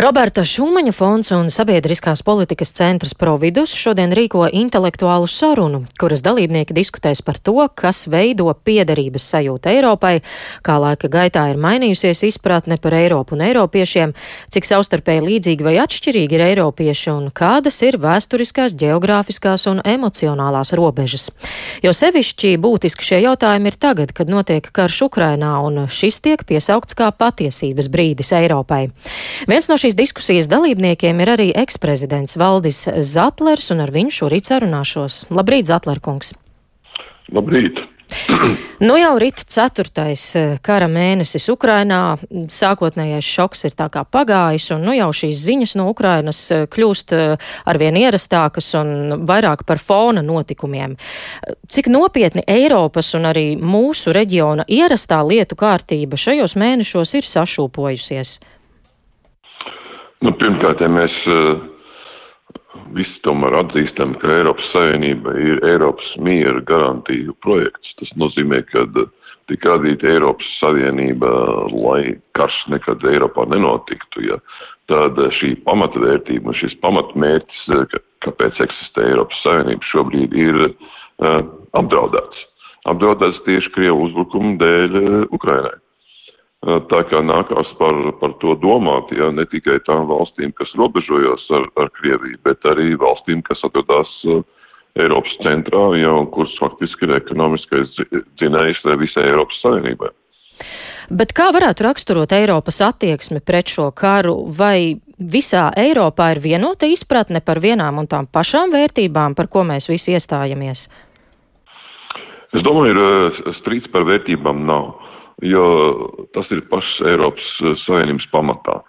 Roberta Šumaņa fonds un Sabiedriskās politikas centrs Providus šodien rīko intelektuālu sarunu, kuras dalībnieki diskutēs par to, kas veido piederības sajūtu Eiropai, kā laika gaitā ir mainījusies izpratne par Eiropu un Eiropiešiem, cik savstarpēji līdzīgi vai atšķirīgi ir Eiropieši un kādas ir vēsturiskās, geogrāfiskās un emocionālās robežas. Jo sevišķi būtiski šie jautājumi ir tagad, kad notiek karš Ukrainā un šis tiek piesaukts kā patiesības brīdis Eiropai. Viens no šīs diskusijas dalībniekiem ir arī eksprezidents Valdis Zatlers, un ar viņu šorīt sarunāšos. Labrīt, Zatlerkungs! Labrīt! Nu jau rīt ceturtais eh, kara mēnesis Ukrainā. Sākotnējais šoks ir tā kā pagājis, un nu jau šīs ziņas no Ukrainas eh, kļūst eh, arvien ierastākas un vairāk par fona notikumiem. Cik nopietni Eiropas un arī mūsu reģiona ierastā lietu kārtība šajos mēnešos ir sašūpojusies? Nu, pirmkārt, ja mēs uh, visi tomēr atzīstam, ka Eiropas Savienība ir Eiropas miera garantiju projekts. Tas nozīmē, ka uh, tika radīta Eiropas Savienība, lai karš nekad Eiropā nenotiktu. Ja. Tad uh, šī pamatvērtība un šis pamatmērķis, kāpēc eksistē Eiropas Savienība, šobrīd ir uh, apdraudēts. Apdraudēts tieši Krievu uzbrukumu dēļ uh, Ukrainai. Tā kā nākās par, par to domāt, ja ne tikai tām valstīm, kas robežojas ar, ar Krieviju, bet arī valstīm, kas atrodas Eiropas centrā, ja, un kuras faktiski ir ekonomiskais dzinējs visai Eiropas Savienībai. Bet kā varētu raksturot Eiropas attieksmi pret šo karu? Vai visā Eiropā ir vienota izpratne par vienām un tām pašām vērtībām, par ko mēs visi iestājamies? Es domāju, ir strīds par vērtībām nav jo tas ir pašs Eiropas eh, Savienības pamatā.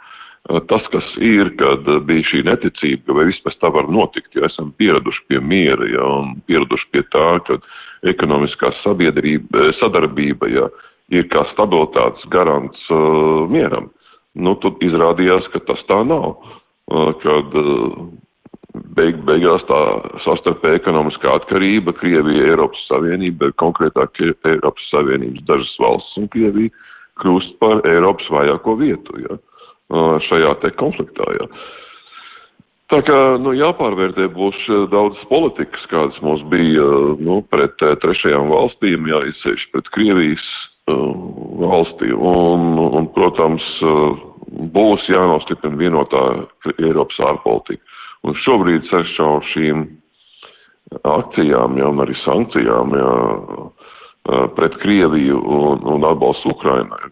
Eh, tas, kas ir, kad eh, bija šī neticība, vai vispār tā var notikt, jo esam pieraduši pie miera, ja, un pieraduši pie tā, ka ekonomiskā sadarbība, ja, ir kā stabilitātes garants uh, mieram. Nu, tad izrādījās, ka tas tā nav. Uh, kad uh, beig, beigās tā sastarpēja ekonomiskā atkarība, Krievija, Eiropas Savienība, konkrētāk Eiropas Savienības dažas valsts un Krievija kļūst par Eiropas vājāko vietu ja, šajā te konfliktā. Ja. Tā kā nu, jāpārvērtē būs daudzas politikas, kādas mums bija nu, pret trešajām valstīm, jāizsēž pret Krievijas uh, valstī. Un, un, protams, uh, būs jānostiprina vienotā Eiropas ārpolitika. Un šobrīd caur šīm akcijām, ja, un arī sankcijām ja, pret Krieviju un, un atbalstu Ukrainai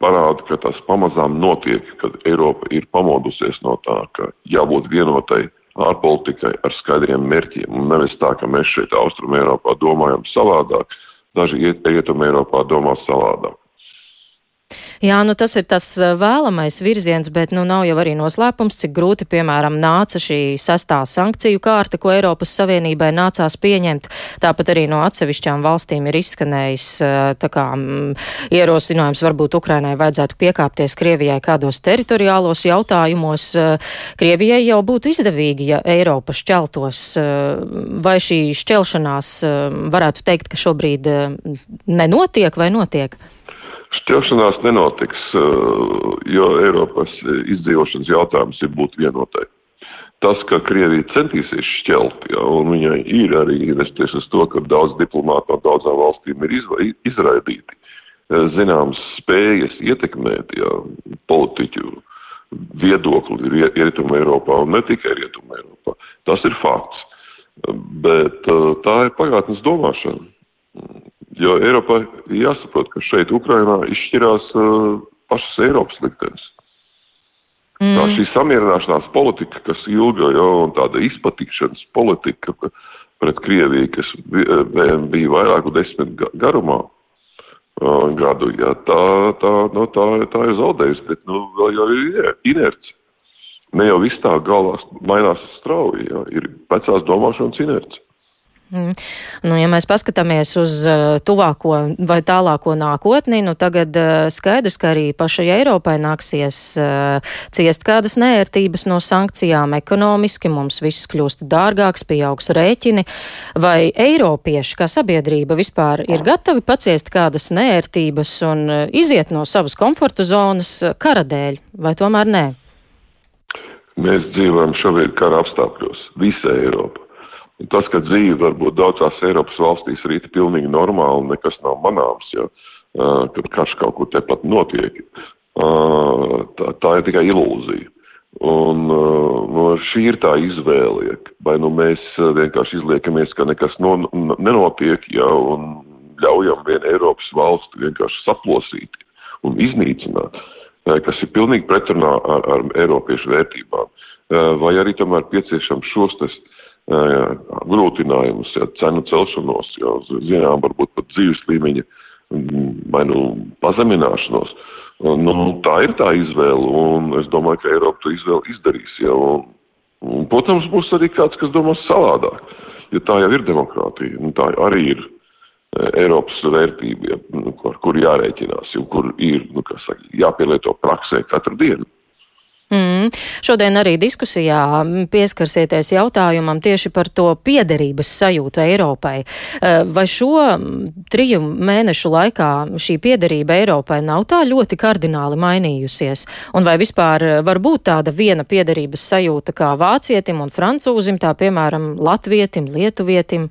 parāda, ka tas pamazām notiek, kad Eiropa ir pamodusies no tā, ka jābūt vienotai ārpolitikai ar skaidriem mērķiem, un nevis tā, ka mēs šeit Austrum Eiropā domājam savādāk, daži Rietum Eiropā domā savādāk. Jā, nu tas ir tas eh, vēlamais virziens, bet nu nav jau arī noslēpums, cik grūti, piemēram, nāca šī sastā sankciju kārta, ko Eiropas Savienībai nācās pieņemt. Tāpat arī no atsevišķām valstīm ir izskanējis eh, tā kā m, mm, ierosinājums, varbūt Ukrainai vajadzētu piekāpties Krievijai kādos teritoriālos jautājumos. Eh, Krievijai jau būtu izdevīgi, ja Eiropa šķeltos. Vai šī šķelšanās varētu teikt, ka šobrīd nenotiek vai notiek? Šķelšanās nenotiks, eh, jo Eiropas izdzīvošanas jautājums ir būt vienotai. Tas, ka Krievija centīsies šķelt, ja, un viņai ir arī investies uz to, ka daudz diplomātu no daudzām valstīm ir izraidīti, eh, zināmas spējas ietekmēt ja, politiķu viedokli Rietumē Eiropā un ne tikai Rietumē Eiropā. Tas ir fakts. Bet eh, tā ir pagātnes domāšana. Jo Eiropā jāsaprot, ka šeit Ukrainā izšķirās uh, pašas Eiropas liktenis. Mm. Tā šī samierināšanās politika, kas ilga jau un tāda izpatikšanas politika pret Krieviju, kas bija, bija vairāku desmit garumā uh, gadu, jā, tā, tā, nu, tā, tā ir zaudējusi, bet nu, vēl jau ir inerts. Ne jau viss tā galvās mainās strauji, jā, ir vecās domāšanas inerts. Mm. Nu, ja mēs paskatāmies uz uh, tuvāko vai tālāko nākotni, nu tagad uh, skaidrs, ka arī pašai Eiropai nāksies uh, ciest kādas nērtības no sankcijām ekonomiski, mums viss kļūst dārgāks, pieaugs rēķini, vai Eiropieši kā sabiedrība vispār ir gatavi paciest kādas nērtības un uh, iziet no savas komforta zonas kara dēļ, vai tomēr nē? Mēs dzīvojam šobrīd kara apstākļos, visa Eiropa. Tas, ka dzīve varbūt daudzās Eiropas valstīs rīt pilnīgi normāli, nekas nav manāms, ja, kad karš kaut kur tepat notiek, tā, tā ir tikai ilūzija. Un nu, šī ir tā izvēle, vai nu mēs vienkārši izliekamies, ka nekas no, nenotiek, ja, un ļaujam vienu Eiropas valstu vienkārši saplosīt un iznīcināt, kas ir pilnīgi pretrunā ar, ar Eiropiešu vērtībām. Vai arī tomēr pieciešams šos tas grūtinājumus, ja, cenu celšanos, ja, zinām, varbūt pat dzīves līmeņa vai nu pazemināšanos. Nu, tā ir tā izvēle, un es domāju, ka Eiropa to izvēli izdarīs. Ja, un, un, protams, būs arī kāds, kas domās savādāk, ja tā jau ir demokrātija, un tā arī ir Eiropas vērtība, ja, nu, ar kur jārēķinās, un kur ir, nu, saka, jāpielieto praksē katru dienu. Mm. Šodien arī diskusijā pieskarsieties jautājumam tieši par to piederības sajūtu Eiropai. Eh, vai šo triju mēnešu laikā šī piederība Eiropai nav tā ļoti kardināli mainījusies? Un vai vispār var būt tāda viena piederības sajūta kā vācietim un francūzim, tā piemēram latvietim, lietuvietim?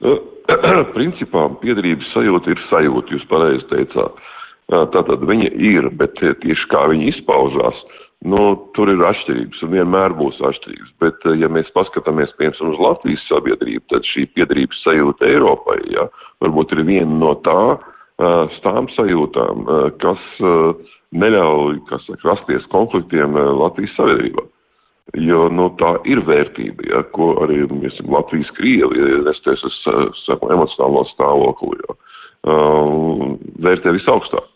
Principā piederības sajūta ir sajūta, jūs pareizi teicāt. Tātad viņa ir, bet tieši kā viņa izpaužās, nu, tur ir atšķirības un vienmēr būs atšķirības. Bet, ja mēs paskatāmies, piemēram, uz Latvijas sabiedrību, tad šī piedrības sajūta Eiropai, ja, varbūt ir viena no tā stām sajūtām, kas neļauj, kas saka, rasties konfliktiem Latvijas sabiedrībā. Jo nu, tā ir vērtība, ja, ko arī esam, Latvijas krievi, ja nesties uz savu emocionālo stāvokli, uh, vērtē visaugstāk.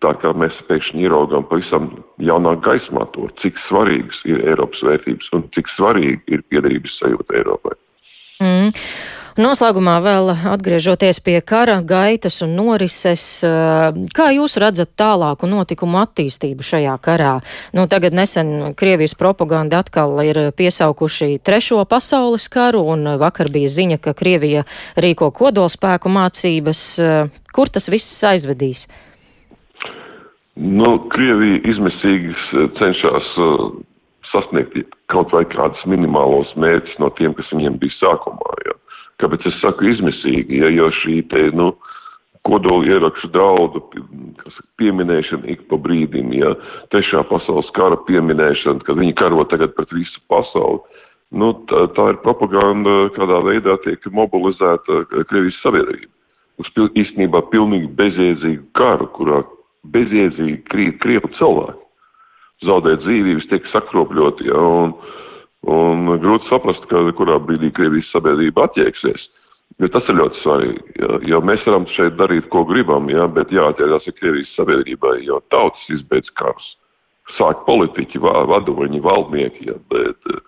Tā kā mēs pēkšņi ieraugām pavisam jaunā gaismā to, cik svarīgas ir Eiropas vērtības un cik svarīgi ir piedarības sajūta Eiropai. Mm. Noslēgumā vēl atgriežoties pie kara gaitas un norises, kā jūs redzat tālāku notikumu attīstību šajā karā? Nu, tagad nesen Krievijas propaganda atkal ir piesaukuši trešo pasaules karu, un vakar bija ziņa, ka Krievija rīko kodolspēku mācības. Kur tas viss aizvedīs? Nu, Krievija izmisīgi eh, cenšas uh, sasniegt kaut vai kādus minimālos mērķus no tiem, kas viņiem bija sākumā. Ja. Kāpēc es saku izmisīgi, ja, jo šī te, nu, kodoli ierakšu draudu pieminēšana ik pa brīdim, ja trešā pasaules kara pieminēšana, kad viņi karo tagad pret visu pasauli, nu, tā, tā ir propaganda, kādā veidā tiek mobilizēta Krievijas sabiedrība. Uz pil, īstenībā pilnīgi bezjēdzīgu karu, kurā bezjēdzīgi krīt krievu cilvēki. Zaudēt dzīvības, tiek sakropļoti, ja, un, un grūti saprast, ka kurā brīdī Krievijas sabiedrība attieksies. Bet tas ir ļoti svarīgi, ja, jo mēs varam šeit darīt, ko gribam, ja, bet jāattiecās ar Krievijas sabiedrībai, jo tautas izbeidz karus. Sāk politiķi, vadoņi, valdnieki, ja, bet eh,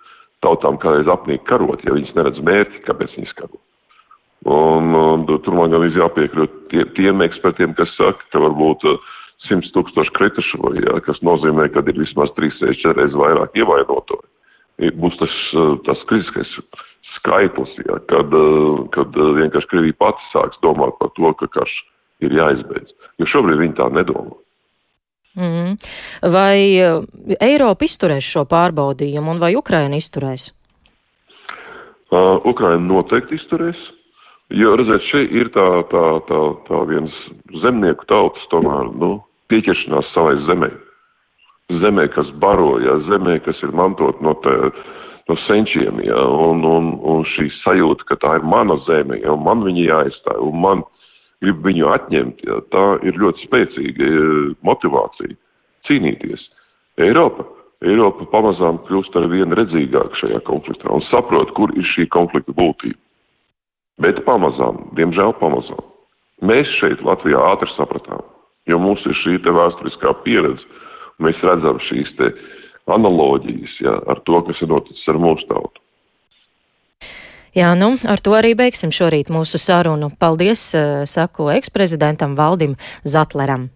tautām kādreiz apnīk karot, ja viņas neredz mērķi, kāpēc viņas karo. Un, un tur man gan jāpiekrīt tie, tiem ekspertiem, kas saka, ka varbūt uh, 100 tūkstoši kritušo, jā, kas nozīmē, ka ir vismaz 3-4 reizes vairāk ievainoto. Būs tas, tas kritiskais skaitlis, jā, kad, kad vienkārši Krievija pati sāks domāt par to, ka karš ir jāizbeidz. Jo šobrīd viņi tā nedomā. Mm. Vai Eiropa izturēs šo pārbaudījumu, un vai Ukraina izturēs? Uh, Ukraina noteikti izturēs. Jo, redziet, šeit ir tā, tā, tā, tā viens zemnieku tautas tomēr, nu, pieķeršanās savai zemē. Zemē, kas baro, ja, zemē, kas ir mantot no, te, no senčiem, ja, un, un, un šī sajūta, ka tā ir mana zeme, ja, un man viņa jāaizstāj, un man grib viņu atņemt, ja, tā ir ļoti spēcīga e, motivācija cīnīties. Eiropa, Eiropa pamazām kļūst ar vien redzīgāk šajā konfliktā un saprot, kur ir šī konflikta būtība. Bet pamazām, diemžēl pamazām. Mēs šeit Latvijā ātri sapratām, jo mums ir šī te vēsturiskā pieredze. Mēs redzam šīs te analoģijas ja, ar to, kas ir noticis ar mūsu tautu. Jā, nu, ar to arī beigsim šorīt mūsu sarunu. Paldies, eh, saku eksprezidentam Valdim Zatleram.